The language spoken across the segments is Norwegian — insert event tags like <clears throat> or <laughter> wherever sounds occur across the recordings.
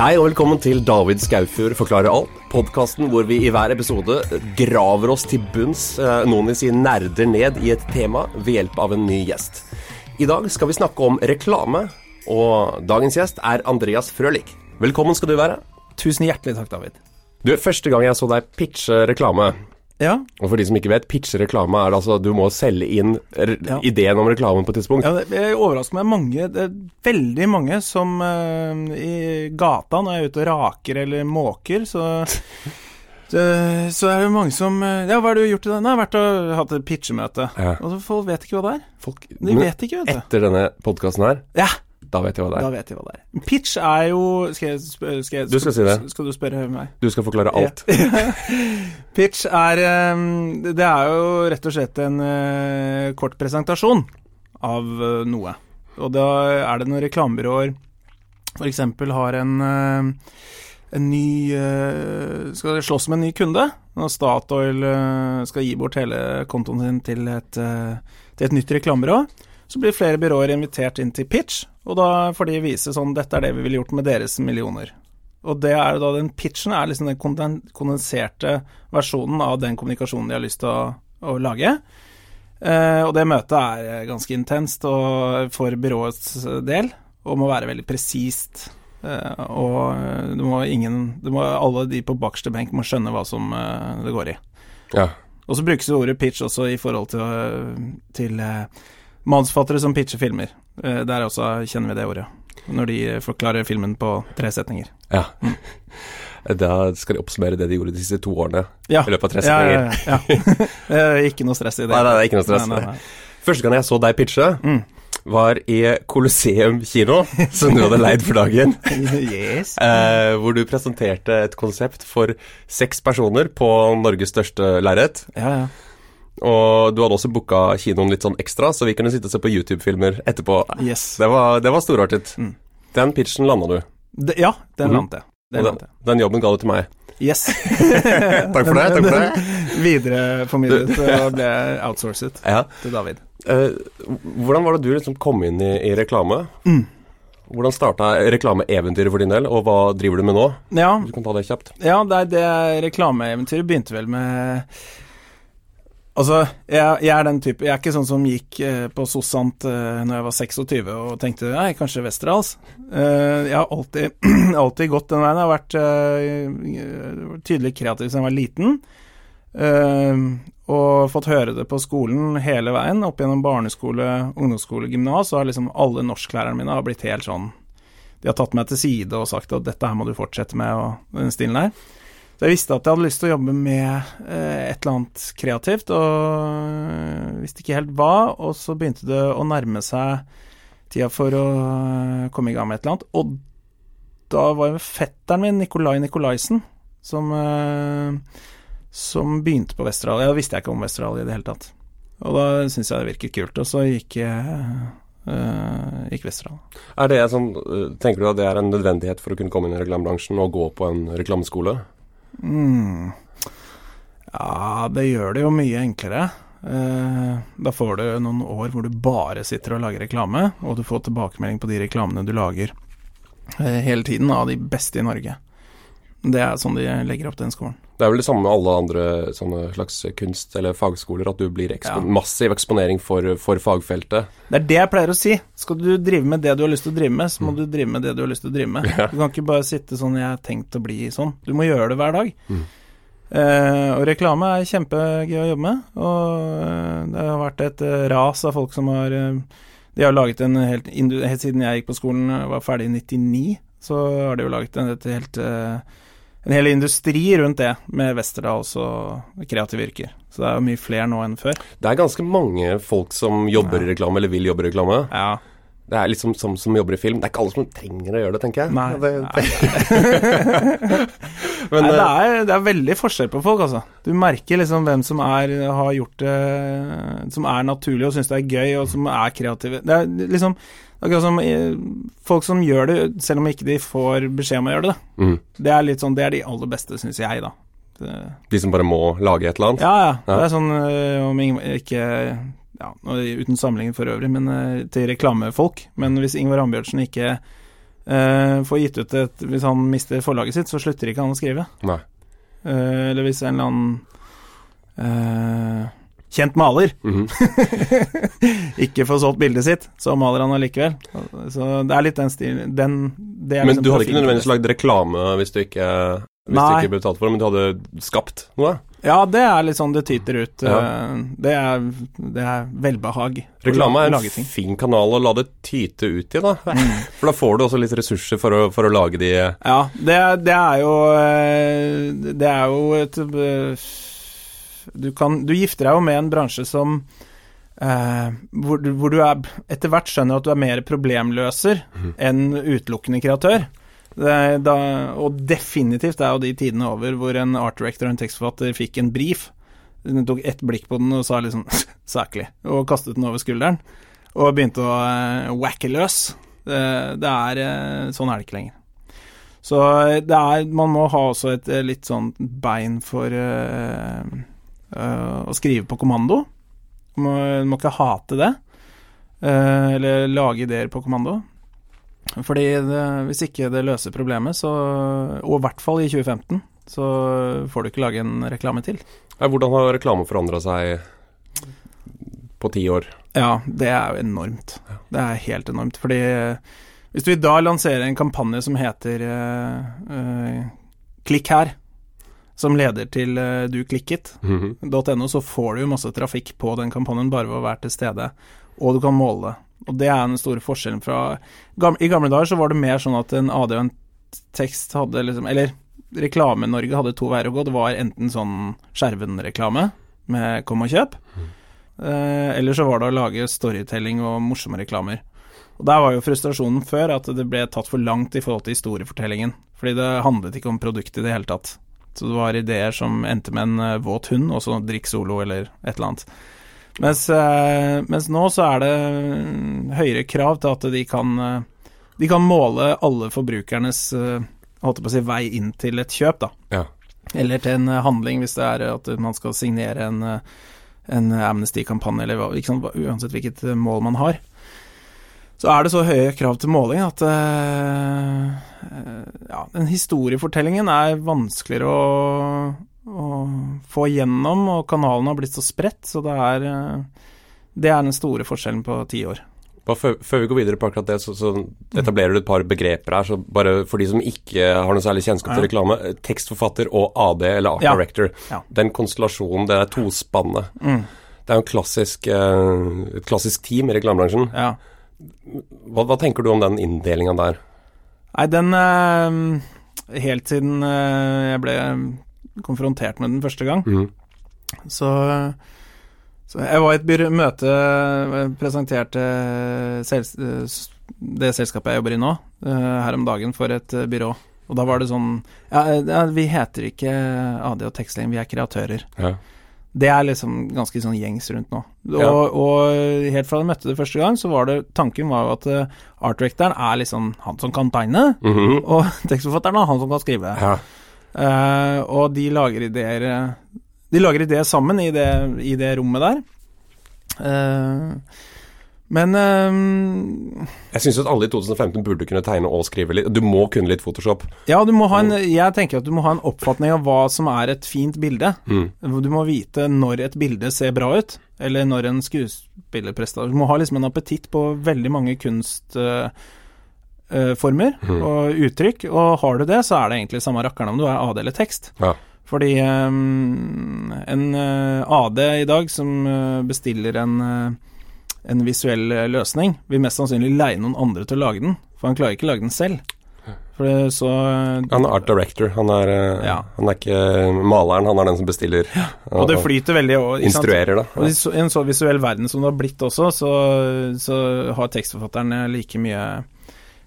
Hei og velkommen til David Skaufjord forklarer alt. Podkasten hvor vi i hver episode graver oss til bunns, eh, noen vil si nerder ned i et tema ved hjelp av en ny gjest. I dag skal vi snakke om reklame, og dagens gjest er Andreas Frølik. Velkommen skal du være. Tusen hjertelig takk, David. Du, Første gang jeg så deg pitche reklame, Ja, og for de som ikke vet, pitche reklame er altså du må selge inn Ja. ideen om reklamen på et tidspunkt. ja det overrasker meg mange Det er veldig mange som uh, i gata, når jeg er ute og raker eller måker, så <laughs> så, så er det mange som eh, Ja, hva har du gjort i dag? Nei, jeg har vært og hatt et pitchemøte. Ja. Og så folk vet ikke hva det er. Folk, De vet ikke, vet du. etter denne podkasten her, Ja, da vet jeg hva det da er. vet jeg hva det er. Pitch er jo Skal jeg skal jeg, Du skal si det. Skal du spørre meg? Du skal forklare alt. <laughs> Pitch er Det er jo rett og slett en eh, kort presentasjon av eh, noe. Og da er det noen reklamebyråer f.eks. har en en ny eh, Skal slåss med en ny kunde. Når Statoil skal gi bort hele kontoen sin til et, til et nytt reklamebyrå, så blir flere byråer invitert inn til pitch, og da får de vise sånn Dette er det vi ville gjort med deres millioner. Og det er jo da den pitchen er liksom den kondenserte versjonen av den kommunikasjonen de har lyst til å, å lage. Eh, og det møtet er eh, ganske intenst og for byråets del, og må være veldig presist. Eh, og du må ingen du må, Alle de på bakerste benk må skjønne hva som eh, det går i. Ja. Og så brukes jo ordet pitch også i forhold til, eh, til eh, manusforfattere som pitcher filmer. Eh, der også kjenner vi det ordet. Når de forklarer filmen på tre setninger. ja. <laughs> Da skal de oppsummere det de gjorde de siste to årene Ja. i løpet av tre setninger. ja, ja. ja. <laughs> ikke noe stress i det. Nei, nei, ikke noe stress. Nei, nei, nei. Første gang jeg så deg pitche, Mm. var i Colosseum kino, som du hadde leid for dagen. <laughs> Yes. Eh, hvor du presenterte et konsept for seks personer på Norges største lerret. Ja, ja. Og du hadde også booka kinoen litt sånn ekstra, så vi kunne sitte og se på YouTube-filmer etterpå. Yes. Det var, det var storartet. Mm. Den pitchen landa du. De, ja, den mm. landet jeg. Den den, den jobben ga du til meg. Yes. <laughs> Takk for det. takk for det. <laughs> Videreformidlet og ble outsourcet Ja. til David. Uh, hvordan var det du liksom kom inn i, i reklame? Mm. Hvordan starta reklameeventyret for din del, og hva driver du med nå? Ja, Du kan ta det kjapt. Ja, det, det reklameeventyret begynte vel med Altså, jeg, jeg er den type Jeg er ikke sånn som gikk eh, på Sossant eh, når jeg var 26 og tenkte nei, kanskje Westerdals. Eh, jeg har alltid, <clears throat> alltid gått den veien. Jeg har vært eh, tydelig kreativ siden jeg var liten. Eh, og fått høre det på skolen hele veien, opp gjennom barneskole, ungdomsskole, gymnas. Så har liksom alle norsklærerne mine har blitt helt sånn De har tatt meg til side og sagt at dette her må du fortsette med, og den stilen der. Så jeg visste at jeg hadde lyst til å jobbe med eh, et eller annet kreativt, og øh, visste ikke helt hva. Og så begynte det å nærme seg tida for å øh, komme i gang med et eller annet. Og da var jo fetteren min, Nikolai Nikolaisen, som, som begynte på Vesterålen. Ja, da visste jeg ikke om Vesterålen i det hele tatt. Og da syntes jeg det virket kult, og så gikk, øh, gikk Westerdal. Er det sånn, eh, tenker du at det er en nødvendighet for å kunne komme inn i reklamebransjen og gå på en reklameskole? Mm. Ja, det gjør det jo mye enklere. Eh, da får du noen år hvor du bare sitter og lager reklame, og du får tilbakemelding på de reklamene du lager eh, hele tiden, av de beste i Norge. Det er sånn de legger opp den skolen. Det er vel det samme med alle andre slags kunst- eller fagskoler, at du blir ekspon Ja. massiv eksponering for, for fagfeltet. Det er det jeg pleier å si. Skal du drive med det du har lyst til å drive med, så må du drive med det du har lyst til å drive med. <laughs> Ja. Du kan ikke bare sitte sånn 'jeg har tenkt å bli sånn'. Du må gjøre det hver dag. Mm. Eh, og reklame er kjempegøy å jobbe med, og eh, det har vært et eh, ras av folk som har eh, De har laget en helt Helt siden jeg gikk på skolen, var ferdig i 99, så har de jo laget en, et helt eh, en hel industri rundt det, med Westerdals og kreative yrker. Så det er jo mye flere nå enn før. Det er ganske mange folk som jobber i reklame, eller vil jobbe i reklame. Ja, Det er liksom som, som jobber i film. Det er ikke alle som trenger å gjøre det, tenker jeg. Nei, det, nei, <laughs> Men Nei, det, eh, er, det er veldig forskjell på folk, altså. Du merker liksom hvem som er, har gjort det Som er naturlig og syns det er gøy, og som er kreative. Det er liksom akkurat som eh, folk som gjør det selv om ikke de får beskjed om å gjøre det. mm, Det er litt sånn, det er de aller beste, syns jeg, da. Det, de som bare må lage et eller annet. ja, ja. Ja. Det er sånn øh, om Ingvar ikke ja, Uten sammenligning for øvrig, men øh, til reklamefolk. Men hvis Ingvar Ambjørtsen ikke uh, får gitt ut et Hvis han mister forlaget sitt, så slutter ikke han å skrive. Nei. Uh, eller hvis en eller annen eh, kjent maler Mhm. <laughs> ikke får solgt bildet sitt, så maler han allikevel. Så det er litt den stilen den, det Men liksom du hadde ikke nødvendigvis lagd reklame hvis du ikke hvis du ikke ble betalt for det, men du hadde skapt noe? Ja, det er litt sånn det tyter ut. Ja. eh, Det, er, det er velbehag. Reklame er en fin kanal å la det tyte ut i, da. Mm. <laughs> For da får du også litt ressurser for å, for å lage de Ja, det, det er jo eh, Det er jo et eh, du, kan, du gifter deg jo med en bransje som eh, hvor, hvor du er, etter hvert skjønner at du er mer problemløser mm. enn utelukkende kreatør. Det, da, og definitivt er jo de tidene over hvor en art director og en tekstforfatter fikk en brief. Den tok ett blikk på den og sa liksom <laughs> saklig, og kastet den over skulderen. Og begynte å uh, wacke løs. Det, det er eh, Sånn er det ikke lenger. Så det er Man må ha også et litt sånn bein for eh, å skrive på kommando. Du må, må ikke hate det. eh, eller lage ideer på kommando. Fordi det, hvis ikke det løser problemet, så Og i hvert fall i 2015, så får du ikke lage en reklame til. Hvordan har reklame forandra seg på ti år? Ja, det er jo enormt. Det er helt enormt. Fordi eh, hvis du i dag lanserer en kampanje som heter uh, uh, Klikk her, som leder til uh, du klikket, -hmm. .no, så får du jo masse trafikk på den kampanjen bare ved å være til stede, og du kan måle det. Og det er den store forskjellen fra gam- I gamle dager så var det mer sånn at en AD og en tekst hadde liksom Eller Reklame-Norge hadde to veier å gå. Det var enten sånn Skjerven-reklame med kom og kjøp, eh, eller så var det å lage storytelling og morsomme reklamer. Og Der var jo frustrasjonen før at det ble tatt for langt i forhold til historiefortellingen. Fordi det handlet ikke om produktet i det hele tatt. Så det var ideer som endte med en eh, våt hund, og så drikk solo eller et eller annet. Mens, eh, mens nå så er det mm, høyere krav til at de kan eh, De kan måle alle forbrukernes holdt jeg på å si, vei inn til et kjøp, da. Ja. Eller til en handling, hvis det er at man skal signere en, en Amnesty-kampanje, eller uansett hvilket mål man har. Så er det så høye krav til måling at eh, ja, den historiefortellingen er vanskeligere å, å få gjennom, og kanalen har blitt så spredt, så det er eh, Det er den store forskjellen på ti år. Før, før vi går videre på akkurat det, så, så etablerer du et par begreper her. Så bare for de som ikke har noe særlig kjennskap til reklame. Tekstforfatter og AD, eller Art Ja. Director. Ja. Den konstellasjonen, det er tospannet. Mm. Det er jo et klassisk, eh, et klassisk team i reklamebransjen. Ja. Hva, hva tenker du om den inndelinga der? Nei, den eh, Helt siden eh, jeg ble konfrontert med den første gang, mm. så, så Jeg var i et byrå, møte presenterte sels, det selskapet jeg jobber i nå, eh, her om dagen for et eh, byrå. Og da var det sånn Ja, ja vi heter ikke AD og teksting, vi er kreatører. Ja. Det er liksom ganske sånn gjengs rundt nå. Og, Ja. og helt fra jeg møtte det første gang, så var det Tanken var jo at eh, art directoren er liksom han som kan tegne, Mhm. og <laughs> tekstforfatteren er han som kan skrive. ja. Uh, og de lager ideer eh, De lager ideer sammen i det, i det rommet der. Eh, men um, Jeg syns alle i 2015 burde kunne tegne og skrive litt. Du må kunne litt Photoshop. ja, du må ha en Jeg tenker at du må ha en oppfatning av hva som er et fint bilde. Mm. Du må vite når et bilde ser bra ut, eller når en skuespillerprestasjon Du må ha liksom en appetitt på veldig mange kunstformer Mhm. og uttrykk, og har du det, så er det egentlig samme rakkeren om du er AD eller tekst. Ja. Fordi um, en uh, AD i dag som uh, bestiller en, eh, en visuell eh, løsning, vil mest sannsynlig leie noen andre til å lage den, for han klarer ikke å lage den selv. Det, så Han er art director. Han er, eh, Ja. han er ikke maleren, han er den som bestiller. Og det flyter veldig og. Instruerer, da. Og i en så visuell verden som det har blitt også, så, så har tekstforfatterne like mye,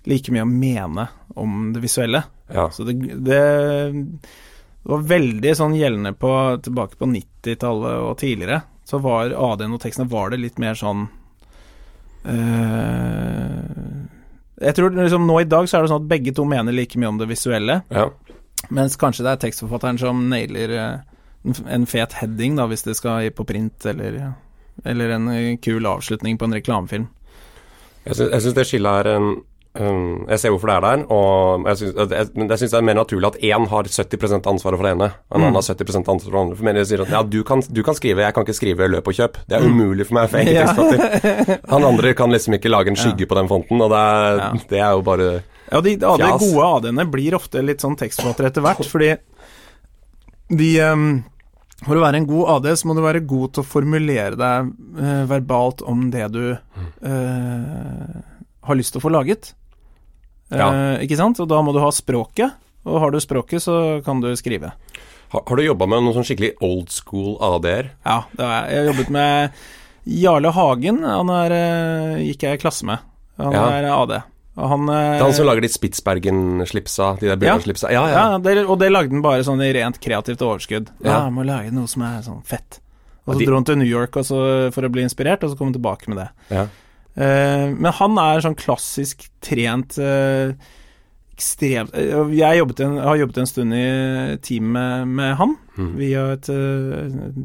like mye å mene om det visuelle. Ja. Så det, det, var veldig sånn gjeldende på, tilbake på 90-tallet og tidligere. Så var AD-en og tekstene var det litt mer sånn eh, Jeg tror liksom nå i dag så er det sånn at begge to mener like mye om det visuelle, ja. mens kanskje det er tekstforfatteren som nailer eh, en- fet heading, da, hvis det skal på print, eller, eller en eh, kul avslutning på en reklamefilm. Jeg syns det skillet er en Um, jeg ser hvorfor det er der, og jeg syns, jeg, jeg syns det er mer naturlig at én har 70 ansvaret for det ene, en Mm. annen har 70 ansvaret for det andre. For jeg sier at ja, du kan, du kan skrive, jeg kan ikke skrive løp og kjøp. Det er umulig for meg, for jeg er ikke tekstforfatter. <laughs> Han andre kan liksom ikke lage en skygge på den fonten, og det er, Ja. det er jo bare Ja, de, ja, de gode AD-ene blir ofte litt sånn tekstforfattere etter hvert, fordi de um, For å være en god AD, så må du være god til å formulere deg uh, verbalt om det du uh, har lyst til å få laget. Eh, Ikke sant? Og da må du ha språket, og har du språket, så kan du skrive. Har, har du jobba med noen sånn skikkelig old school AD-er? Ja, det har jeg. Jeg har jobbet med Jarle Hagen, han er, eh, gikk jeg i klasse med. Han Ja. er AD. Han, Det er han som lager de Spitsbergen-slipsa, de der Ja. Bjørnar-slipsa? Ja, ja. Ja, det, og det lagde han bare sånn i rent kreativt overskudd. Ja, Ja. jeg må lage noe som er sånn fett. Og Ja, så de- dro han til New York så, for å bli inspirert, og så kom han tilbake med det. ja. Eh, men han er sånn klassisk trent eh, ekstremt eh, Jeg jobbet en, har jobbet en stund i team med, med han, mm. via et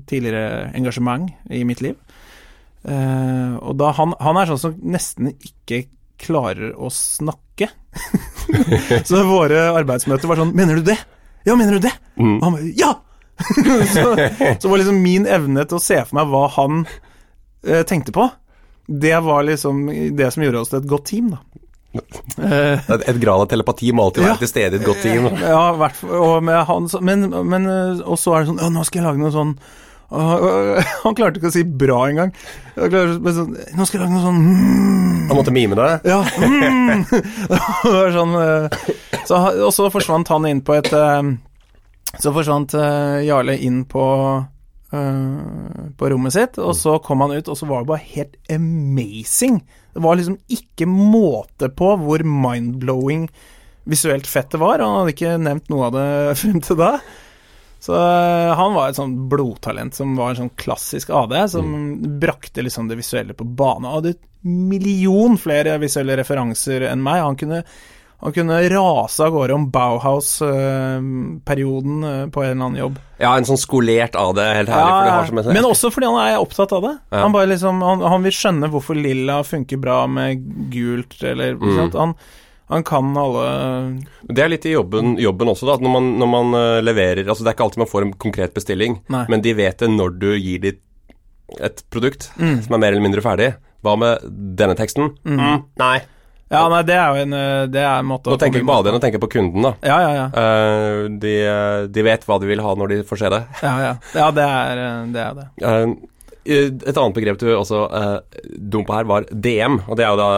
tidligere engasjement i mitt liv. Og da han, han er sånn som nesten ikke klarer å snakke. <laughs> så våre arbeidsmøter var sånn Mener du det? Ja, mener du det? Mm. Og han bare Ja! <laughs> så, så var liksom min evne til å se for meg hva han eh, tenkte på, det var liksom det som gjorde oss til et godt team, da. Et, et grad av telepati må alltid være Ja. til stede i et godt team. ja, hvert og med han Men, men eh, Og så er det sånn Å, nå skal jeg lage noe sånn <laughs> Han klarte ikke å si bra engang. Sånn, Nå skal jeg lage noe sånn mm, Han måtte mime det. Ja. Mm. <laughs> Det var sånn eh, så, Og så forsvant han inn på et eh, Så forsvant Jarle inn på eh, på rommet sitt, og så kom han ut, og så var det bare helt amazing. Det var liksom ikke måte på hvor mind-blowing visuelt fett det var. Han hadde ikke nevnt noe av det <laughs> frem til da. Så eh, han var et sånn blodtalent som var en sånn klassisk AD, som brakte liksom det visuelle på bane. Han hadde et million flere visuelle referanser enn meg. Han kunne, han kunne rase av gårde om Bauhaus-perioden eh, på en eller annen jobb. Ja, en sånn skolert AD, helt herlig. for det har som en- men også fordi han er opptatt av det. Ja. Han, bare liksom, han, han vil skjønne hvorfor lilla funker bra med gult, eller Mm. Han, han kan alle Det er litt i jobben, jobben også, da. At når man, når man eh, leverer Altså, det er ikke alltid man får en konkret bestilling, Nei. men de vet det når du gir dem et produkt Mm. som er mer eller mindre ferdig. Hva med denne teksten? Mm, nei. Ja, nei, det er jo en eh, Det er en måte Nå tenker ikke på AD-en, nå tenker jeg på kunden, da. Ja, ja, ja. Uh, de, de vet hva de vil ha når de får se det. <laughs> Ja, ja. ja det, er, eh, det er det. Uh, et annet begrep du også uh, dumpa her, var DM. Og det er jo da,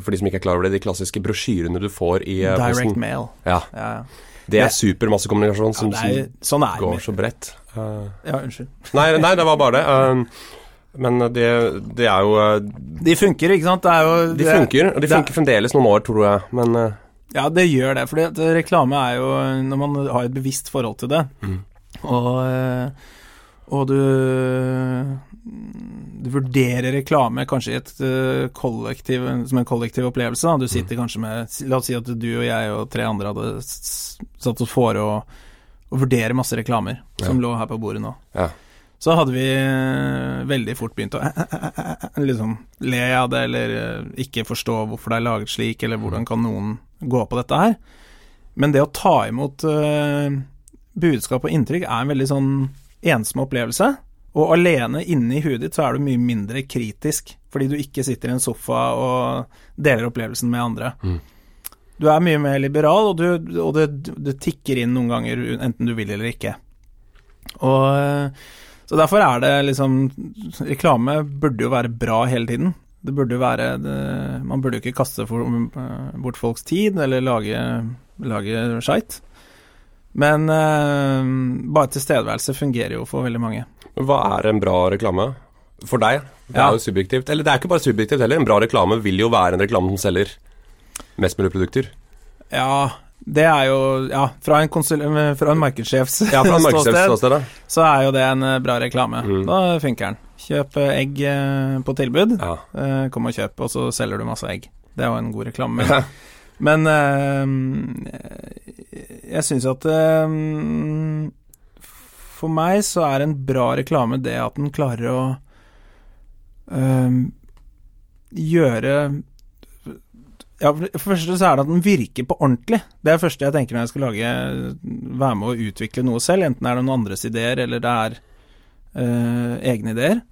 for de som ikke er klar over det, de klassiske brosjyrene du får i uh, Direct posten. mail. Ja, Ja, ja. det er supermassekommunikasjon som, ja som, er, sånn som går så bredt. Uh, Ja, unnskyld. nei, nei, det var bare det. <laughs> Eh, men det, det er jo eh, De funker, ikke sant? Det er jo De funker, og de det- funker fremdeles noen år, tror jeg. Men eh, Ja, det gjør det. For reklame er jo når man har et bevisst forhold til det, Mm. og, eh, og du du vurderer reklame kanskje i et kollektiv, som en kollektiv opplevelse. Da. Du sitter kanskje med La oss si at du og jeg og tre andre hadde satt oss for å, vurdere masse reklamer som lå her på bordet nå. ja. Så hadde vi eh, veldig fort begynt å <laughs> liksom le av det, eller eh, ikke forstå hvorfor det er laget slik, eller hvordan kan noen gå på dette her. Men det å ta imot eh, budskap og inntrykk er en veldig sånn ensom opplevelse. Og alene inne i huet ditt så er du mye mindre kritisk, fordi du ikke sitter i en sofa og deler opplevelsen med andre. Mm. Du er mye mer liberal, og, du, og det, det tikker inn noen ganger, enten du vil eller ikke. Og så derfor er det liksom Reklame burde jo være bra hele tiden. Det burde jo være det, Man burde jo ikke kaste for, eh, bort folks tid eller lage, lage skeit. Men eh, bare tilstedeværelse fungerer jo for veldig mange. hva er en bra reklame? For deg? Det Ja. er jo subjektivt. Eller det er ikke bare subjektivt heller. En bra reklame vil jo være en reklame som selger mest mulig produkter. Ja, det er jo Ja, fra en, konsul, fra en markedssjefs Ja, fra en <laughs> ståsted, så er jo det en eh, bra reklame. Mm. Da funker den. Kjøp eh, egg eh, på tilbud. Ja. Eh, Kom og kjøp, og så selger du masse egg. Det er jo en god reklame. Men, men eh, jeg syns at eh, For meg så er en bra reklame det at den klarer å eh, gjøre Ja, for det første så er det at den virker på ordentlig. Det er det første jeg tenker når jeg skal lage være med å utvikle noe selv, enten er det noen andres ideer eller det er øh, egne ideer.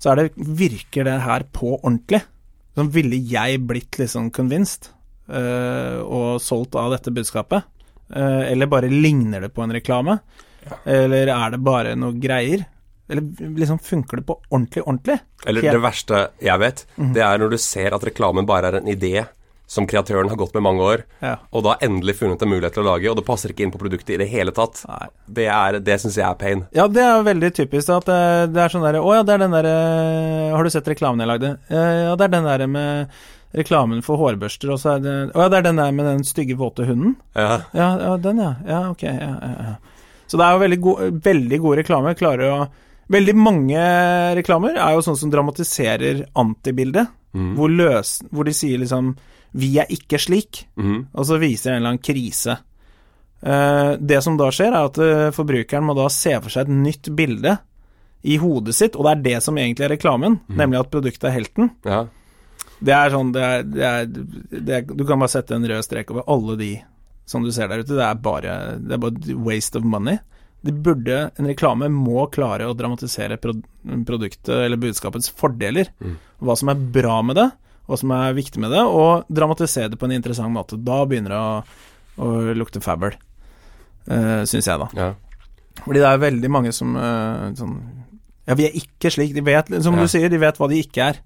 Så er det, virker det her på ordentlig. Sånn ville jeg blitt liksom convinced øh, og solgt av dette budskapet? Øh, eller bare ligner det på en reklame? Eller er det bare noe greier? Eller liksom funker det på ordentlig, ordentlig? Eller det verste jeg vet, det er når du ser at reklamen bare er en idé som kreatøren har gått med mange år, Ja. og da endelig funnet en mulighet til å lage, og det passer ikke inn på produktet i det hele tatt. Nei. Det, er- det syns jeg er pain. Ja, det er veldig typisk at det, det er sånn derre Å ja, det er den derre Har du sett reklamen jeg lagde? Eh, Ja, det er den derre med reklamen for hårbørster, og så er det Å ja, det er den der med den stygge, våte hunden? Ja. Ja, ja den, ja. Ja, ok. Ja, ja, ja. Så det er jo veldig, go veldig gode reklamer. Klarer å Veldig mange reklamer er jo sånn som dramatiserer antibildet. Hvor, løs, hvor de sier liksom 'Vi er ikke slik', mm. og så viser det en eller annen krise. Eh, det som da skjer, er at eh, forbrukeren må da se for seg et nytt bilde i hodet sitt, og det er det som egentlig er reklamen, nemlig at produktet er helten. ja. Det er sånn det er, det er, det er, Du kan bare sette en rød strek over alle de som du ser der ute. Det er bare, det er bare waste of money. De burde, En reklame må klare å dramatisere pro, produktet eller budskapets fordeler. Hva som er bra med det, hva som er viktig med det, og dramatisere det på en interessant måte. Da begynner det å, å lukte fabel, uh, syns jeg, da. ja. Fordi det er veldig mange som uh, sånn Ja, vi er ikke slik. De vet, som Ja. du sier, de vet hva de ikke er.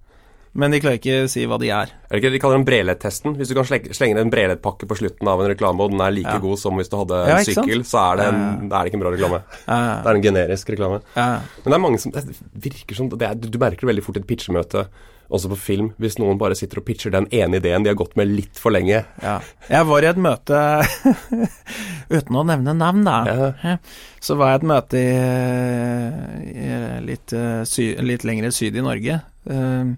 Men de klarer ikke si hva de er. Er det ikke det de kaller den Brelett-testen? Hvis du kan slenge, en Brelett-pakke på slutten av en reklame, og den er like Ja. god som hvis du hadde en ja, sykkel, så er det, en, da er ikke en bra reklame. Eh, Det er en generisk reklame. eh, Men det er mange som Det virker som det er, Du merker det veldig fort i et pitchemøte, også på film, hvis noen bare sitter og pitcher den ene ideen de har gått med litt for lenge. ja. Jeg var i et møte <laughs> Uten å nevne navn, da. Ja. Så var jeg i et møte i, i litt, eh, sy, litt lengre syd i Norge. eh,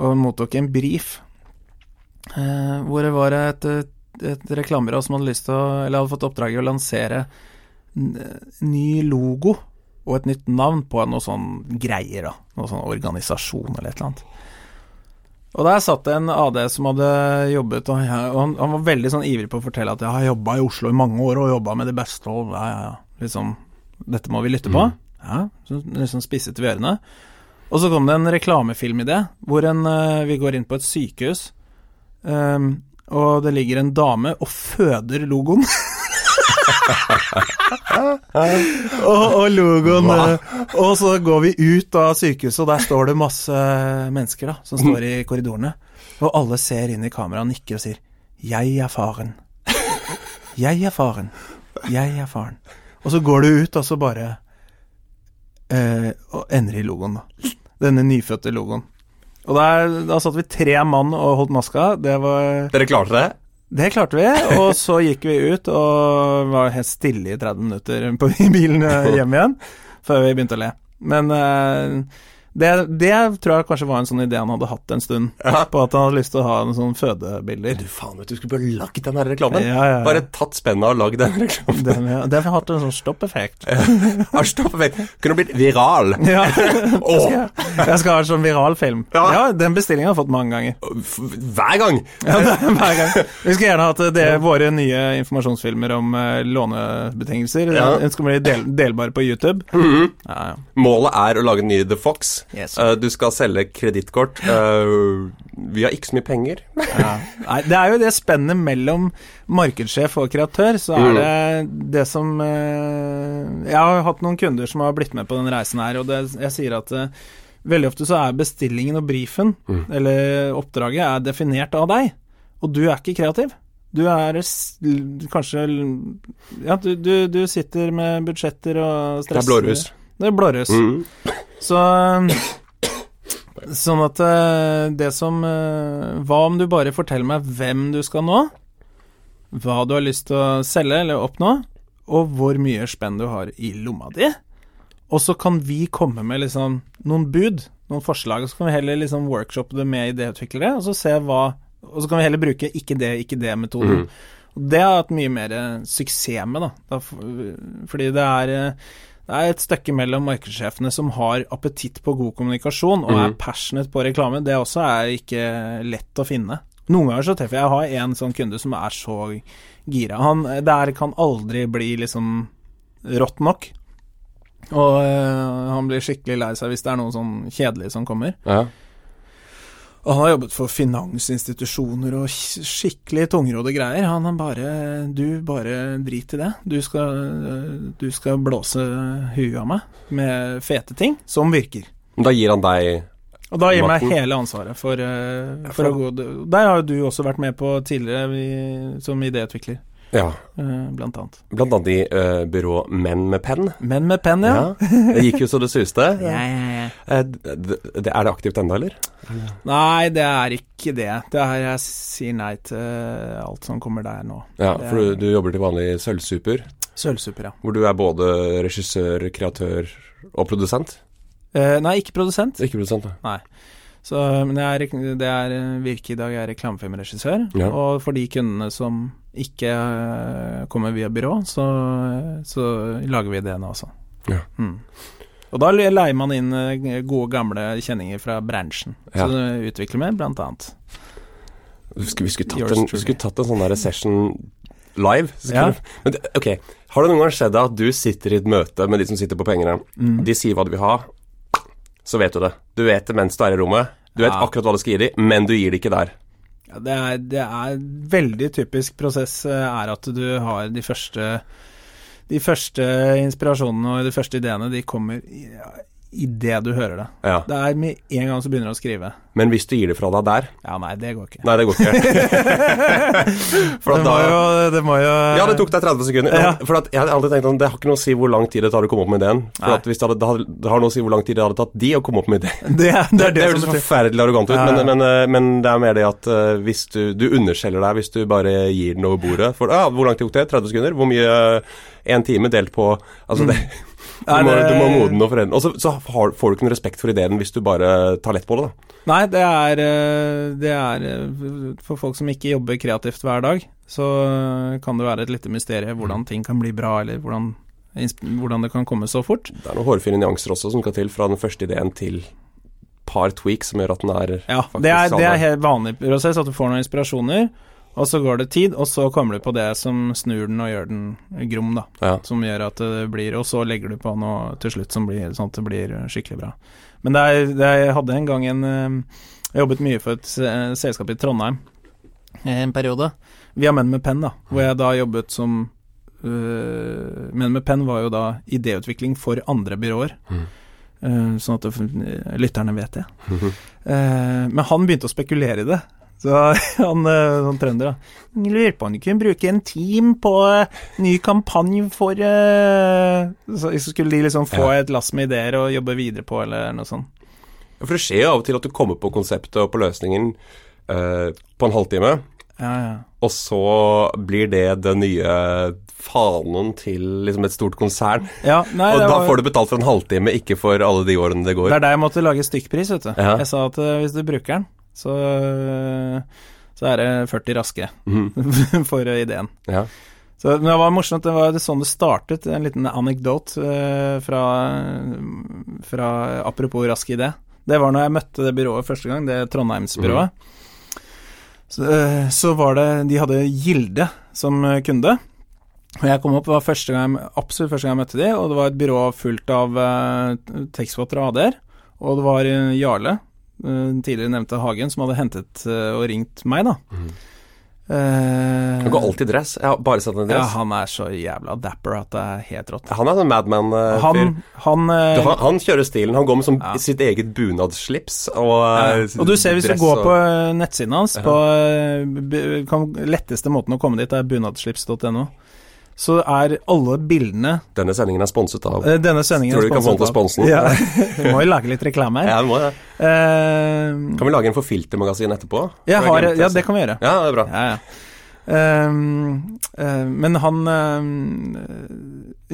og mottok en brief eh, hvor det var et, et reklamebyrå som hadde lyst til å Eller hadde fått oppdraget å lansere ny logo og et nytt navn på noe sånn greier, da. Noe sånn organisasjon eller et eller annet. Og der satt det en AD som hadde jobbet, og, jeg- og han, han var veldig sånn ivrig på å fortelle at jeg har jobba i Oslo i mange år og jobba med det beste, og ja, ja, ja. Liksom, dette må vi lytte på. Ja, så liksom spisset vi ørene. Og så kom det en reklamefilmidé hvor en, eh, vi går inn på et sykehus, um, og det ligger en dame og føder logoen. <laughs> og, og logoen eh, Og så går vi ut av sykehuset, og der står det masse mennesker da, som står i korridorene. Og alle ser inn i kameraet nikker og sier 'Jeg er faren'. <laughs> 'Jeg er faren'. 'Jeg er faren'. Og så går du ut, og så bare eh, Og ender i logoen, da. Denne nyfødte logoen. Og der, da satt vi tre mann og holdt maska. Det var Dere klarte det? Det klarte vi, og <laughs> så gikk vi ut og var helt stille i 30 minutter på i <laughs> bilen eh, hjem igjen, før vi begynte å le. Men eh, det, det tror jeg kanskje var en sånn idé han hadde hatt en stund, Ja. på at han hadde lyst til å ha en sånn fødebilder. Du faen, vet du, skulle bare lagd den her reklamen. Ja, ja. Bare tatt spenna og lagd den reklamen. Den, ja, det har hatt en sånn stoppeffekt. Ja, stopp, vent. Kunne blitt viral. <laughs> Ja, oh. jeg skal ha en sånn viralfilm. Ja. Ja, den bestillingen har jeg fått mange ganger. hver gang. Ja, er hver gang. Vi skulle gjerne hatt det, våre nye informasjonsfilmer om uh, lånebetingelser. Den skal bli del, delbare på YouTube. Ja, ja. Målet er å lage en ny The Fox. Yes. Uh, du skal selge kredittkort. Uh, vi har ikke så mye penger. Ja. Nei, det er jo det spennet mellom markedssjef og kreatør, så er det det som uh, Jeg har hatt noen kunder som har blitt med på den reisen her, og det, jeg sier at veldig ofte så er bestillingen og brifen, eller oppdraget, er definert av deg, og du er ikke kreativ. Du er kanskje Ja, du, du, du sitter med budsjetter og Det er blårus. Det er blårus. Mm. Så <clears throat> Sånn at eh, det som eh, Hva om du bare forteller meg hvem du skal nå? Hva du har lyst til å selge eller oppnå? Og hvor mye spenn du har i lomma di? Og så kan vi komme med liksom noen bud, noen forslag, og så kan vi heller liksom workshoppe det med idéutviklere, og så se hva Og så kan vi heller bruke ikke det, ikke det-metoden. Og Det har jeg hatt mye mer eh, suksess med, da. Fordi det er det er et stykke mellom markedssjefene som har appetitt på god kommunikasjon og er passionate på reklame. Det også er ikke lett å finne. Noen ganger så treffer jeg Jeg har en sånn kunde som er så gira. Han der kan aldri bli liksom rått nok. Og øh, han blir skikkelig lei seg hvis det er noe sånn kjedelig som kommer. Ja. Og han har jobbet for finansinstitusjoner og skikkelig tungrodde greier. Han er bare Du, bare drit i det. Du skal, du skal blåse huet av meg med fete ting som virker. Da gir han deg Og da gir meg hele ansvaret for, for for- å gå Der har jo du også vært med på tidligere vi, som idéutvikler, Ja, øh, blant annet. blant annet i uh, byrå Menn med penn. Menn med penn, ja. Det gikk jo så det suste. <laughs> Ja, ja, ja. Eh, det, det, er det aktivt ennå, eller? Nei, det er ikke det. Det er Jeg sier nei til alt som kommer der nå. Ja, for du, du jobber til vanlig Sølvsuper, Sølvsuper, ja. hvor du er både regissør, kreatør og produsent. Uh, nei, ikke produsent. Ikke produsent, da. Så, men er, det er eh, Virke i dag er reklamefilmregissør, Ja. og for de kundene som ikke eh, kommer via byrå, så, så lager vi det nå også. Ja. Mm. Og da leier man inn eh, gode, gamle kjenninger fra bransjen, Ja. så det utvikler vi blant annet. Vi skulle, vi skulle, tatt, en, vi skulle tatt en sånn der session live. Ja. Men ok, har det noen gang skjedd at du sitter i et møte med de som sitter på pengene, Mm. de sier hva de vil ha, så vet du det. Du vet det mens du er i rommet. Du vet Ja. akkurat hva du skal gi dem, men du gir det ikke der. Ja, det, er, det er veldig typisk prosess eh, er at du har de første De første inspirasjonene og de første ideene, de kommer i, i det du hører det. Ja. Det er med en gang så begynner du å skrive. Men hvis du gir det fra deg der Ja, nei, det går ikke. Nei, det går ikke. <laughs> For at det, må da jo, det må jo Ja, det tok deg 30 sekunder. Ja. For at jeg hadde alltid tenkt at det har ikke noe å si hvor lang tid det tar å komme opp med ideen. For at hvis det, hadde, det, hadde, det har noe å si hvor lang tid det hadde tatt de å komme opp med ideen. <laughs> Det, det det, høres forferdelig arrogant ut, Ja. Men, men, eh, men det er mer det at eh, hvis du, du underselger deg hvis du bare gir den over bordet. For ah, hvor lang tid tok det? 30 sekunder? Hvor mye En time delt på Altså, det, du, må, du må modne og foreldre. Og så, så har, får du ikke noe respekt for ideen hvis du bare tar lett på det, da. Nei, det er, eh, det er eh, For folk som ikke jobber kreativt hver dag, så eh, kan det være et lite mysterium hvordan ting kan bli bra, eller hvordan, hvordan det kan komme så fort. Det er noen hårfine nyanser også som skal til fra den første ideen til par tweaks som gjør at den er Ja, det er, det er helt vanlig prosess, at du får noen inspirasjoner, og så går det tid, og så kommer du på det som snur den og gjør den grom, da. Ja. Som gjør at det blir Og så legger du på noe til slutt som blir sånn at det blir skikkelig bra. Men det er, det er, jeg hadde en gang en eh, Jeg jobbet mye for et selskap i Trondheim eh, en periode, via Menn med penn, da, hvor jeg da jobbet som øh, Menn med penn var jo da idéutvikling for andre byråer. Mm. Eh, sånn at det, lytterne vet det. Mhm. Eh, men han begynte å spekulere i det. Så <laughs> han, eh, sånn trønder, da. Lurer på om du kunne bruke en team på eh, ny kampanje for eh, Så skulle de liksom få et lass med ideer å jobbe videre på, eller noe sånt. For det skjer jo av og til at du kommer på konseptet og på løsningen eh, på en halvtime, Ja, ja. og så blir det den nye fanen til liksom et stort konsern. ja nei, og da var- får du betalt for en halvtime, ikke for alle de årene det går. Det er der jeg måtte lage stykkpris, vet du. Jeg sa at hvis du bruker den, så, så er det 40 raske mm. <laughs> for ideen. Ja. Så, men det var morsomt, det var sånn det startet, en liten anekdote eh, fra, fra Apropos rask idé. Det var når jeg møtte det byrået første gang, det Trondheimsbyrået. Så, eh, så var det De hadde Gilde som kunde. Og jeg kom opp, det var første gang, absolutt første gang jeg møtte de, og det var et byrå fullt av uh, tekstforfattere og AD-er. Og det var Jarle, tidligere nevnte Hagen, som hadde hentet eh, og ringt meg, da. Mm. Uh, Han går alltid i dress. Jeg har bare sett ham i ja, han er så jævla dapper at det er helt rått. han er sånn Madman-fyr. Han, han, uh, han, han kjører stilen. Han går med som Ja. sitt eget bunadsslips og ja. eh, Og du ser hvis du går og- på eh, nettsiden hans, på eh, kan, letteste måten å komme dit er bunadslips.no, så er alle bildene Denne sendingen er sponset av eh, Denne sendingen Tror du vi kan få den til sponsen? Ja, <laughs> vi må jo lage litt reklame her. Ja, vi må det. Uh, Kan vi lage en for filtermagasin etterpå? jeg har, ja, det kan vi gjøre. Ja, det er bra. Ja, ja. Ehm, uh, men han eh,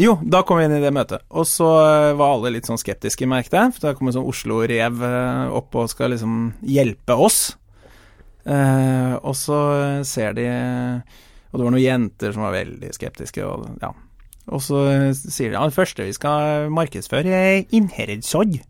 Jo, da kom vi inn i det møtet, og så var alle litt sånn skeptiske, merket jeg. For da kommer sånn Oslo-rev opp og skal liksom hjelpe oss. Uh, og så ser de Og det var noen jenter som var veldig skeptiske, og ja. Og så sier de ja, det første vi skal markedsføre, er Innherredsodd.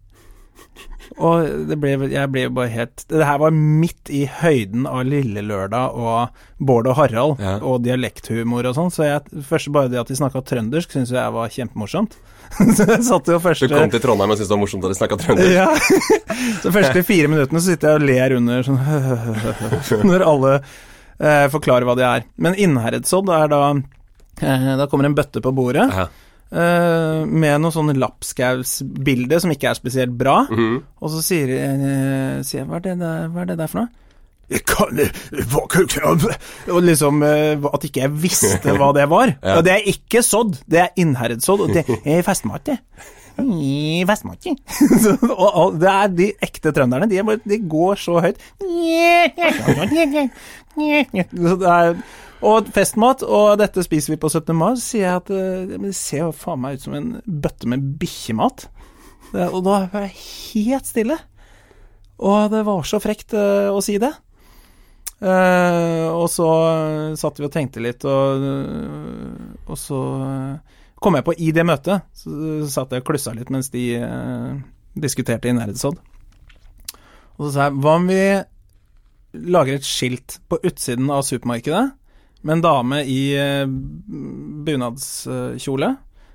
Og det ble, jeg ble bare helt Det her var midt i høyden av Lille Lørdag og Bård og Harald Ja. og dialekthumor og sånn, så jeg, først bare det at de snakka trøndersk, syntes jeg var kjempemorsomt. <laughs> så jeg satt jo Du kom til Trondheim og syntes det var morsomt at de snakka trøndersk? ja. <laughs> Så første fire minuttene så sitter jeg og ler under sånn <laughs> Når alle eh, forklarer hva de er. Men Innherredsodd er da eh, Da kommer en bøtte på bordet Ja. eh, med noe sånn lapskausbilde som ikke er spesielt bra. Mhm. Og så sier, eh, sier jeg hva er, det der, hva er det der for noe? Jeg kan, hva Og liksom eh, At ikke jeg visste hva det var. <laughs> Ja. Og det er ikke sodd, det er innherredsodd. og det er festmat, det. <laughs> Og, og det er de ekte trønderne. De, bare, de går så høyt. Så er, og festmat, og dette spiser vi på 17. mai, sier jeg at eh, det ser jo faen meg ut som en bøtte med bikkjemat. Og da var jeg helt stille. Og det var så frekt eh, å si det. Uh, og så satt vi og tenkte litt, og, og så eh, kom jeg på i det møtet. Så, satt jeg og klussa litt mens de eh, diskuterte i Nerdsodd. Og så sa jeg hva om vi lager et skilt på utsiden av supermarkedet med en dame i eh, bunadskjole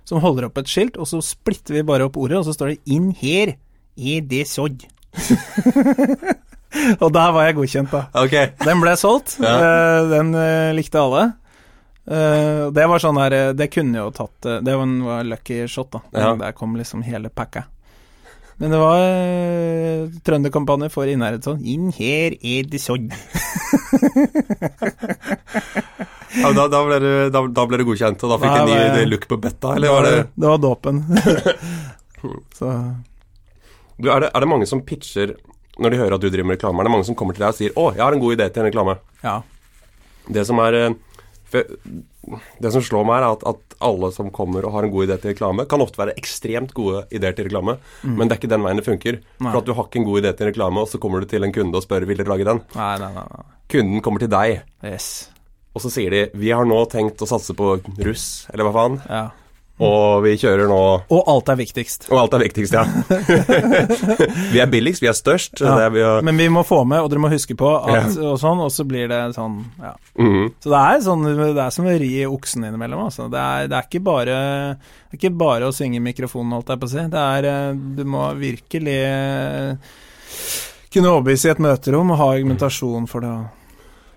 som holder opp et skilt, og så splitter vi bare opp ordet, og så står det 'inn her er det sådd'. <laughs> og der var jeg godkjent, da. Okay. Den ble solgt. Ja. eh, Den eh, likte alle. Eh, det var sånn her eh, Det kunne jo tatt eh, Det var en var lucky shot, da. Ja. Der kom liksom hele pakka. Men det var uh, trønderkampanje for Innherredsson. Inn her er det sånn. Ja, da, da, ble du, da, da ble du godkjent, og da fikk du en ny look på betta, eller var det Det var dåpen. <laughs> Så du, er, det, er det mange som pitcher når de hører at du driver med reklame? Er det mange som kommer til deg og sier 'Å, jeg har en god idé til en reklame'? ja. Det som er Det som slår meg, er at, at alle som kommer og har en god idé til reklame, kan ofte være ekstremt gode ideer til reklame, men det er ikke den veien det funker. Nei. For at du har ikke en god idé til reklame, og så kommer du til en kunde og spør vil dere lage den. Nei, nei. nei. Kunden kommer til deg, Yes. og så sier de 'Vi har nå tenkt å satse på russ', eller hva faen, Ja. Og vi kjører nå Og alt er viktigst. Og alt er viktigst, ja. <laughs> vi er billigst, vi er størst. Ja. Det vi har, Men vi må få med, og dere må huske på at og sånn, og så blir det sånn, ja. Mhm. Så det er, sånn, det er som å ri oksen innimellom. Altså. Det, er, det, er ikke bare, det er ikke bare å synge i mikrofonen, holdt jeg på å si. Det er, eh, du må virkelig kunne overbevise i et møterom og ha argumentasjon for det.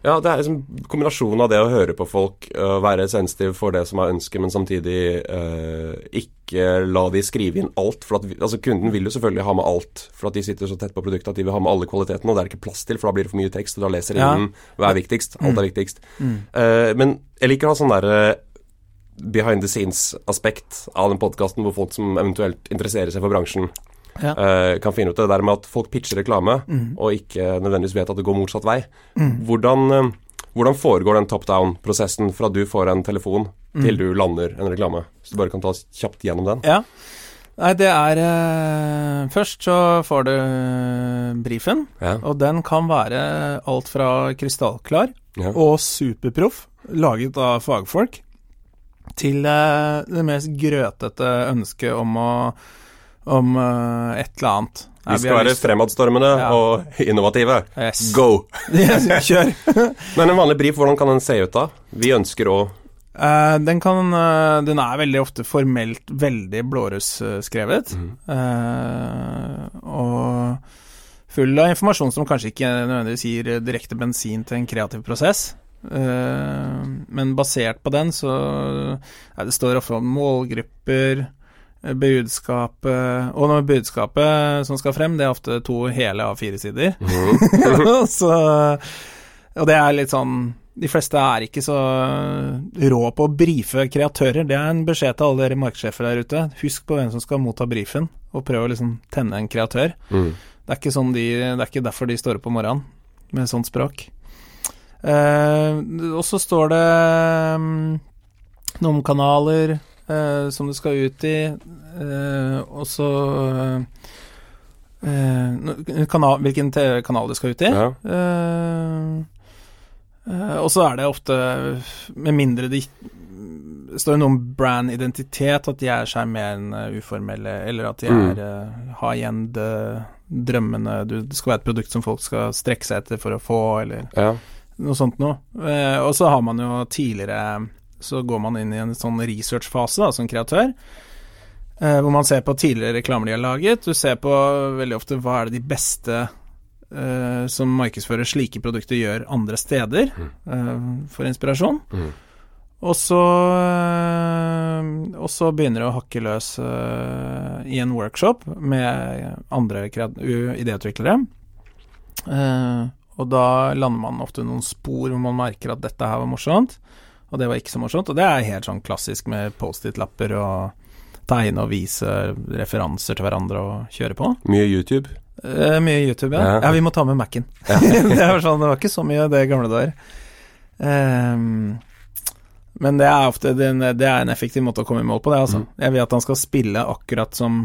Ja, det er liksom kombinasjonen av det å høre på folk, være sensitiv for det som er ønsket, men samtidig øh, ikke la de skrive inn alt. For at vi, altså Kunden vil jo selvfølgelig ha med alt, for at de sitter så tett på produktet at de vil ha med alle kvalitetene, og det er ikke plass til, for da blir det for mye tekst, og da leser Ja. ingen hva er viktigst. Alt er viktigst. Eh, men jeg liker å ha sånn derre behind the scenes-aspekt av den podkasten, hvor folk som eventuelt interesserer seg for bransjen, Ja. uh, kan finne ut det der med at folk pitcher reklame, Mm. og ikke nødvendigvis vet at det går motsatt vei. Hvordan, uh, hvordan foregår den top down-prosessen fra du får en telefon Mm. til du lander en reklame? Hvis du bare kan ta kjapt gjennom den. Ja. Nei, det er eh, Først så får du brifen, Ja. og den kan være alt fra krystallklar og superproff, laget av fagfolk, til det mest grøtete ønsket om å om uh, et eller annet. Vi skal være fremadstormende Ja. og innovative. Yes. Go! <laughs> Kjør. <laughs> Men en vanlig brief, hvordan kan den se ut da? Vi ønsker å uh, den kan uh, Den er veldig ofte formelt veldig blårussskrevet. Mm. og full av informasjon som kanskje ikke nødvendigvis gir direkte bensin til en kreativ prosess. Men basert på den, så ja, Det står ofte om målgrupper, budskapet Og når budskapet som skal frem, det er ofte to hele A4-sider. Mm. <laughs> så Og det er litt sånn De fleste er ikke så rå på å brife kreatører. Det er en beskjed til alle dere markedssjefer der ute. Husk på hvem som skal motta brifen, og prøv å liksom tenne en kreatør. Mm. Det er ikke, sånn de, det er ikke derfor de står opp om morgenen med sånt språk. Eh, og så står det um, noen kanaler eh, som du skal ut i, eh, og så eh, kanal, Hvilken kanal du skal ut i. Ja. Eh, eh, og så er det ofte, med mindre de står jo noe om brand-identitet, at de er sjarmerende, uformelle, eller at de Mm. er eh, har igjen de drømmene du, Det skal være et produkt som folk skal strekke seg etter for å få, eller Ja. noe sånt noe. Eh, og så har man jo tidligere Så går man inn i en sånn researchfase som kreatør. Eh, hvor man ser på tidligere reklamer de har laget. Du ser på veldig ofte hva er det de beste eh, som markedsfører slike produkter gjør andre steder, eh, for inspirasjon. Mm. Og så eh, Og så begynner det å hakke løs eh, i en workshop med andre idéutviklere. Eh, og da lander man ofte noen spor hvor man merker at dette her var morsomt, og det var ikke så morsomt. Og det er helt sånn klassisk med Post-It-lapper og tegne og vise referanser til hverandre og kjøre på. Mye YouTube. Eh, mye YouTube, ja. Ja. ja. vi må ta med Mac-en. <laughs> <laughs> det, var sånn, det var ikke så mye det gamle dager. Um, men det er ofte det, det er en effektiv måte å komme i mål på, det, altså. Jeg vil at han skal spille akkurat som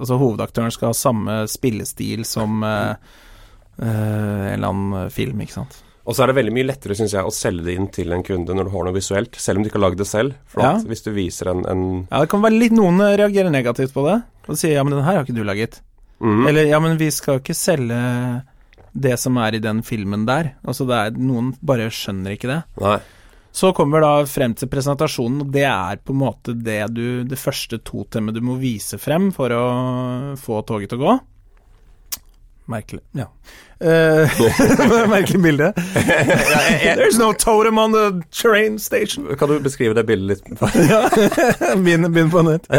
Altså hovedaktøren skal ha samme spillestil som uh, uh, en eller annen film, ikke sant. Og så er det veldig mye lettere, syns jeg, å selge det inn til en kunde når du har noe visuelt, selv om du ikke har lagd det selv. For Ja. hvis du viser en, en Ja, det kan være litt Noen reagerer negativt på det, og sier ja, men den her har ikke du laget. mm, Eller ja, men vi skal jo ikke selge det som er i den filmen der. Altså det er Noen bare skjønner ikke det. Nei. Så kommer da frem til presentasjonen, og det er på en måte det du Det første totemmet du må vise frem for å få toget til å gå. Merkelig. Ja. Uh, <laughs> merkelig bilde. <laughs> There's no totem on the train station. Kan du beskrive det bildet litt? <laughs> Begynn begynn på nytt.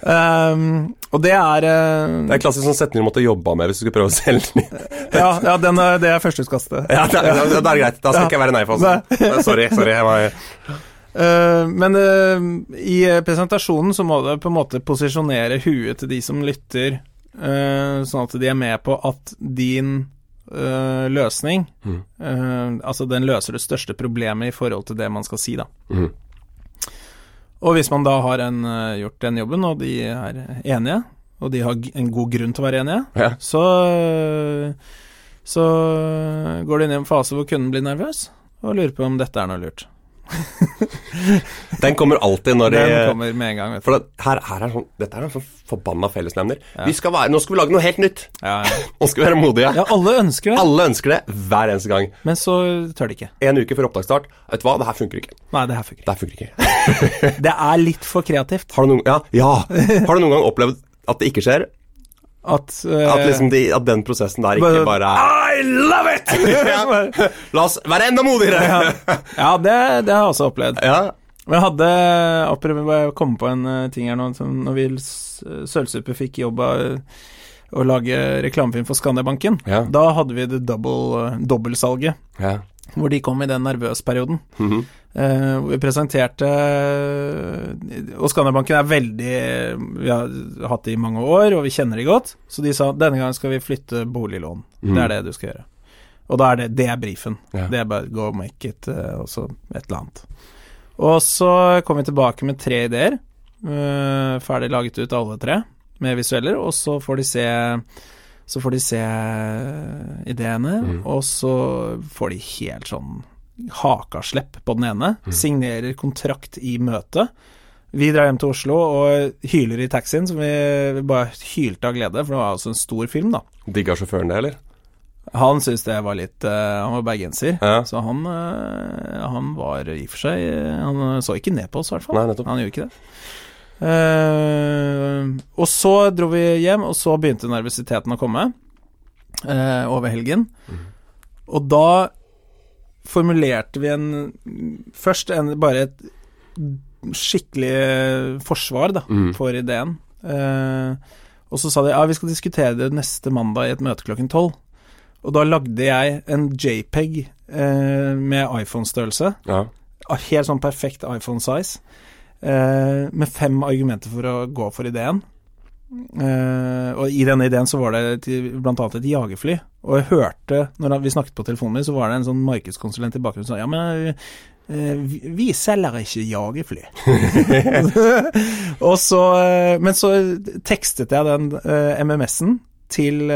Um, og det er uh, Det er klassisk sånn setning du måtte jobba med hvis du skulle prøve å selge den. Ja, ja den er, det er førsteutkastet. Ja, det, det, det er greit. Da skal ikke jeg være nei for oss. Sorry. sorry jeg var, Uh, men uh, i presentasjonen så må du på en måte posisjonere huet til de som lytter, eh, sånn at de er med på at din eh, løsning Mm. eh, Altså, den løser det største problemet i forhold til det man skal si, da. Mm. Og hvis man da har en, eh, gjort den jobben, og de er enige, og de har en god grunn til å være enige, ja. så så går de inn i en fase hvor kunden blir nervøs og lurer på om dette er noe lurt. <laughs> Den kommer alltid når de Den kommer med en gang, vet du. For det, her, her er sånn, Dette er en sånn forbanna fellesnevner. Ja. Vi skal være, nå skal vi lage noe helt nytt! Ja, ja. <laughs> Nå skal vi være modige. ja, alle ønsker det, Alle ønsker det hver eneste gang. men så tør de ikke. En uke før opptaksstart. Vet du hva, det her funker ikke. Nei, det her funker ikke. Det her funker ikke. <laughs> Det er litt for kreativt. Har du noen, ja, ja. Har du noen gang opplevd at det ikke skjer? At, uh, At, liksom de, at den prosessen der ikke bare er I love it! <laughs> ja. La oss være enda modigere! ja, ja det, det har jeg også opplevd. ja. Men jeg hadde opprømme, jeg kom på en eh, ting her nå. Som når vi s- Sølvsuppe fikk jobb av eh, å lage reklamefilm for Skandiabanken, Ja. da hadde vi det eh, dobbeltsalget. ja. Hvor de kom i den nervøsperioden Mhm. Eh, hvor vi presenterte Og Skandiabanken er veldig Vi har hatt det i mange år, og vi kjenner de godt. Så de sa denne gangen skal vi flytte boliglån. Det er det du skal gjøre. Og da er det Det er brifen. Ja. Det er bare go make it, eh, og så et eller annet. Og så kom vi tilbake med tre ideer. eh, ferdig laget ut alle tre, med visueller, og så får de se så får de se ideene, Mm. og så får de helt sånn hakaslepp på den ene. Mm. Signerer kontrakt i møtet. Vi drar hjem til Oslo og hyler i taxien, som vi bare hylte av glede, for det var altså en stor film, da. Digga sjåføren det, eller? Han syntes det var litt uh, Han var bergenser, Ja. så han, uh, han var i og for seg Han så ikke ned på oss, i hvert fall. Nei. Han gjorde ikke det. Uh, og så dro vi hjem, og så begynte nervøsiteten å komme over helgen. Og da formulerte vi en Først en, bare et skikkelig forsvar da, Mm. for ideen. Eh, og så sa de ja, vi skal diskutere det neste mandag i et møte klokken tolv. Og da lagde jeg en JPEG eh, med iPhone-størrelse. Ja. Helt sånn perfekt iPhone-size. Eh, med fem argumenter for å gå for ideen. Eh, og i denne ideen så var det bl.a. et jagerfly. Og jeg hørte, når vi snakket på telefonen så var det en sånn markedskonsulent i bakgrunnen som sa ja, men uh, vi, selger ikke jagerfly. <laughs> og så, uh, men så tekstet jeg den MMS-en til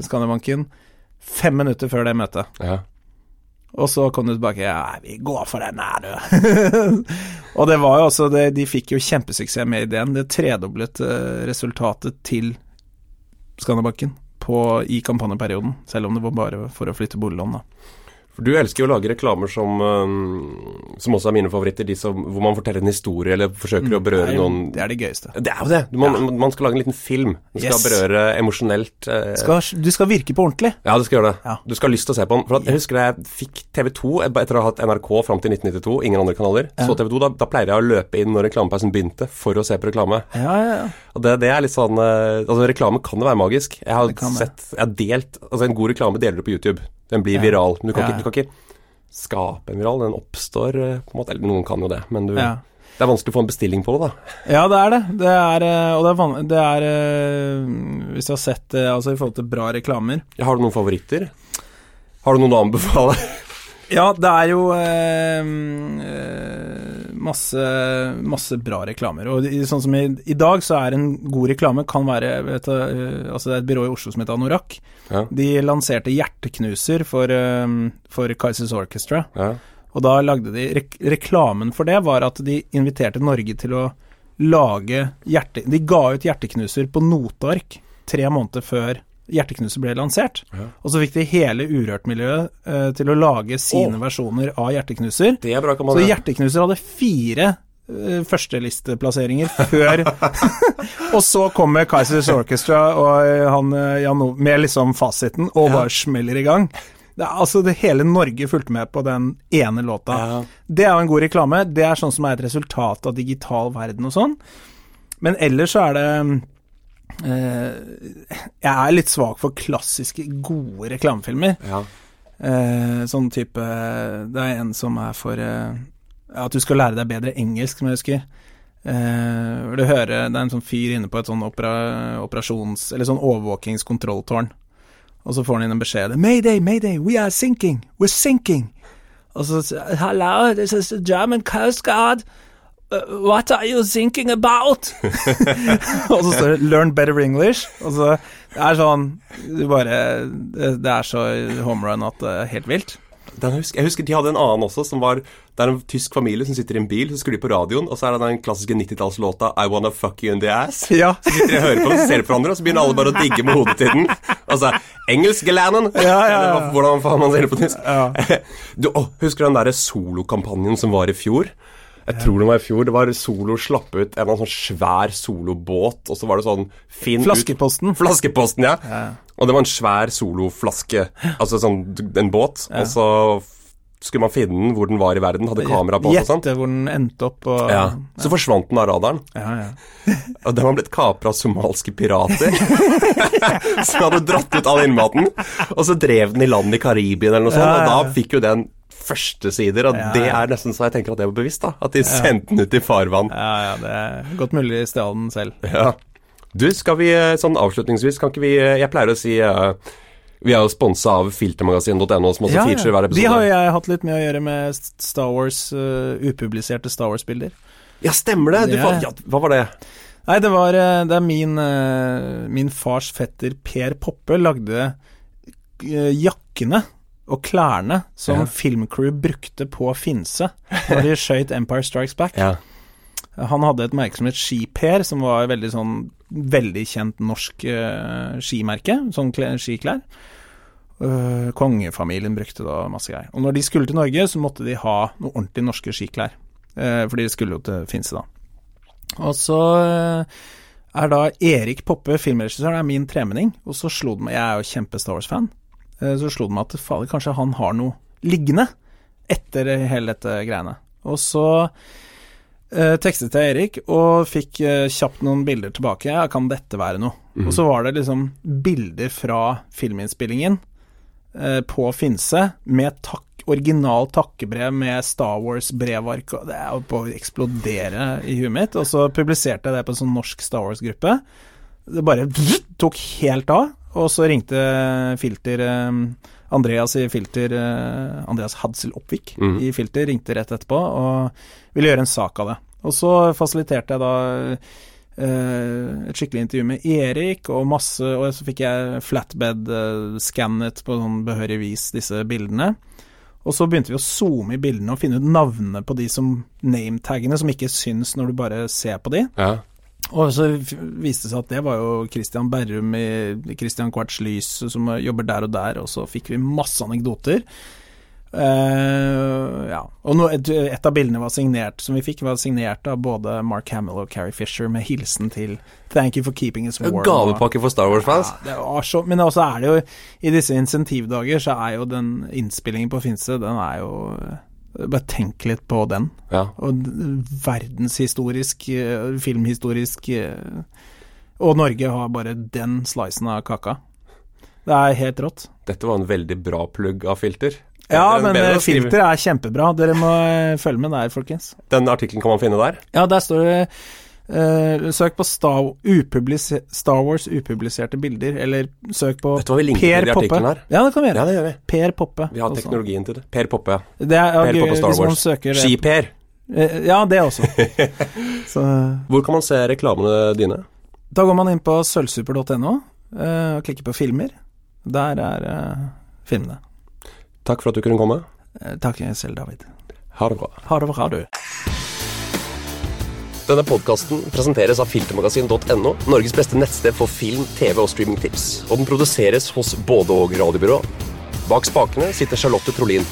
Skandiabanken fem minutter før det møtet. ja. Og så kom du tilbake Ja, vi går for den her, du. <laughs> og det var jo også det, De fikk jo kjempesuksess med ideen. Det tredoblet eh, resultatet til Skanderbakken i kampanjeperioden, selv om det var bare for å flytte boliglån, da. For Du elsker jo å lage reklamer som, um, som også er mine favoritter, de som, hvor man forteller en historie eller forsøker mm, å berøre noen Det er det gøyeste. Det er jo det! Man, ja. man skal lage en liten film. Du skal yes. berøre emosjonelt. Eh. Skal, du skal virke på ordentlig. Ja, du skal gjøre det. Ja. Du skal ha lyst til å se på den. For Jeg husker da jeg fikk TV2 etter å ha hatt NRK fram til 1992, ingen andre kanaler. Så TV2, da, da, pleier jeg å løpe inn når reklamepausen begynte, for å se på reklame. Ja, ja, ja. Og det, det, er litt sånn eh, Altså, reklame kan jo være magisk. Jeg har sett Jeg har delt Altså, en god reklame deler du på YouTube. Den blir viral. Du kan, ikke, du kan ikke skape en viral. Den oppstår eh, på en måte Eller noen kan jo det, men du ja. Det er vanskelig å få en bestilling på det, da. Ja, det er det. det er, eh, og det er, det er eh, Hvis du har sett det altså i forhold til bra reklamer Har du noen favoritter? Har du noen å anbefale? Ja, det er jo eh, masse, masse, bra reklamer. Og sånn som i, i, dag, så er en god reklame kan være vet du, altså Det er et byrå i Oslo som heter Anorak. Ja. De lanserte Hjerteknuser for, for Kaizers Orchestra. Ja. Og da lagde de rek Reklamen for det var at de inviterte Norge til å lage hjerte... De ga ut hjerteknuser på noteark tre måneder før Hjerteknuser ble lansert. Ja. Og så fikk de hele Urørt-miljøet eh, til å lage sine oh. versjoner av Hjerteknuser. Det er bra, kan man så Hjerteknuser hadde fire eh, førstelisteplasseringer før <laughs> Og så kommer Kaizers Orchestra og uh, han Jan med liksom fasiten, og ja. bare smeller i gang. Det er, altså, det hele Norge fulgte med på den ene låta. Ja. Det er jo en god reklame. Det er sånn som er et resultat av digital verden og sånn. Men ellers så er det eh, Jeg er litt svak for klassiske, gode reklamefilmer. Ja. Eh, sånn type Det er en som er for eh, At du skal lære deg bedre engelsk, som jeg husker. Uh, du hører, det er en sånn fyr inne på et sånn opera, operasjons... Eller sånn overvåkingskontrolltårn. Og så får han inn en beskjed. Mayday, mayday, we are sinking, we're sinking. Og så Hello, this is the German Coast Guard. Uh, what are you thinking about? <laughs> og så står det 'Learn better English'. Og så Det er sånn Du bare Det er så home run at det er helt vilt. Husker, jeg husker de hadde en annen også, som var Det er en tysk familie som sitter i en bil, så skrur de på radioen, og så er det den klassiske 90-tallslåta 'I Wanna Fuck You In The Ass'. <laughs> Ja. Så sitter de og hører på den, så ser de på hverandre, og så begynner alle bare å digge med hodet til den. Og så Engelskgelanden! Ja, ja, ja. Hvordan faen man sier det på tysk. Ja. <laughs> Du, å, husker du den derre solokampanjen som var i fjor? Jeg tror det var i fjor. Det var Solo slapp ut en sånn svær solobåt, og så var det sånn Finn Flaskeposten. Ut, flaskeposten, ja. ja. Og det var en svær soloflaske, altså sånn en båt, ja. og så skulle man finne den hvor den var i verden, hadde kamera på og sånn. Gjette hvor den endte opp og ja. Så forsvant den av radaren. Ja, ja. <laughs> og den var blitt kapra av somalske pirater <laughs> som hadde dratt ut all innmaten. Og så drev den i land i Karibia eller noe sånt, og da fikk jo den førstesider, og ja, ja. det er nesten så jeg tenker at det var bevisst, da. At de sendte den ut i farvann. Ja, ja, det er godt mulig de stjal den selv. Ja. Du, skal vi eh, sånn avslutningsvis, kan ikke vi eh, Jeg pleier å si uh, vi er jo sponsa av filtermagasin.no, som også ja, feature hver episode. De har jeg hatt litt med å gjøre med Star Wars, uh, upubliserte Star Wars-bilder. Ja, stemmer det! Du, ja, hva var det? Nei, det var Det er min, uh, min fars fetter Per Poppe lagde jakkene og klærne som ja. filmcrew brukte på Finse når de <laughs> skøyt Empire Strikes Back. Ja. Han hadde et merke som het Skiper, som var veldig sånn veldig kjent norsk uh, skimerke, sånn skiklær. Uh, kongefamilien brukte da masse greier. Og når de skulle til Norge, så måtte de ha noe ordentlig norske skiklær. Uh, for de skulle jo til Finse, da. Og så er da Erik Poppe, filmregissør, er min tremenning. Og så slo det meg Jeg er jo kjempe Star Wars-fan. Eh, så slo det meg at fader, kanskje han har noe liggende etter hele dette greiene. Og så eh, tekstet jeg Erik og fikk eh, kjapt noen bilder tilbake. Ja, kan dette være noe? Mm. Og så var det liksom bilder fra filminnspillingen eh, på Finse med takk, original takkebrev med Star Wars-brevark. Det er jo på å eksplodere i huet mitt. Og så publiserte jeg det på en sånn norsk Star Wars-gruppe. Det bare tok helt av. Og så ringte Filter eh, Andreas i Filter eh, Andreas Hadsel Oppvik mm. i Filter ringte rett etterpå og ville gjøre en sak av det. Og så fasiliterte jeg da eh, et skikkelig intervju med Erik, og masse Og så fikk jeg flatbed-skannet på sånn behørig vis disse bildene. Og så begynte vi å zoome i bildene og finne ut navnene på de som nametaggene som ikke syns når du bare ser på de. Ja. Og så viste det seg at det var jo Christian Berrum i Christian Quartz Lys som jobber der og der, og så fikk vi masse anekdoter. Uh, ja. Og no, et, et av bildene var signert, som vi fikk, var signert av både Mark Hamill og Carrie Fisher med hilsen til 'Thank you for keeping us warm'. Gavepakke for Star Wars-fans. ja, men også er det jo I disse insentivdager så er jo den innspillingen på Finse, den er jo Bare tenk litt på den. Ja. Og verdenshistorisk, eh, filmhistorisk eh, Og Norge har bare den slicen av kaka. Det er helt rått. Dette var en veldig bra plugg av filter. Ja, men eh, filter er kjempebra. Dere må følge med der, folkens. Den artikkelen kan man finne der. Ja, der står det eh, Søk på Star, Star Wars upubliserte bilder, eller søk på Vet du hva vi linker Per Poppe. her? Ja, det kan vi gjøre. Ja, det gjør vi. Per Poppe. Vi har også. teknologien til det. Per Poppe, ja. Det er Per Poppe Star Wars. Ski-Per. Eh, Ja, det også. <laughs> Så Hvor kan man se reklamene dine? Da går man inn på sølvsuper.no uh, og klikker på filmer. Der er filmene. Takk for at du kunne komme. Takk selv, David. Ha det bra. Ha det bra, du. Denne podkasten presenteres av filtermagasin.no, Norges beste nettsted for film, TV og streamingtips. Og den produseres hos både og radiobyrå. Bak spakene sitter Charlotte Trolin.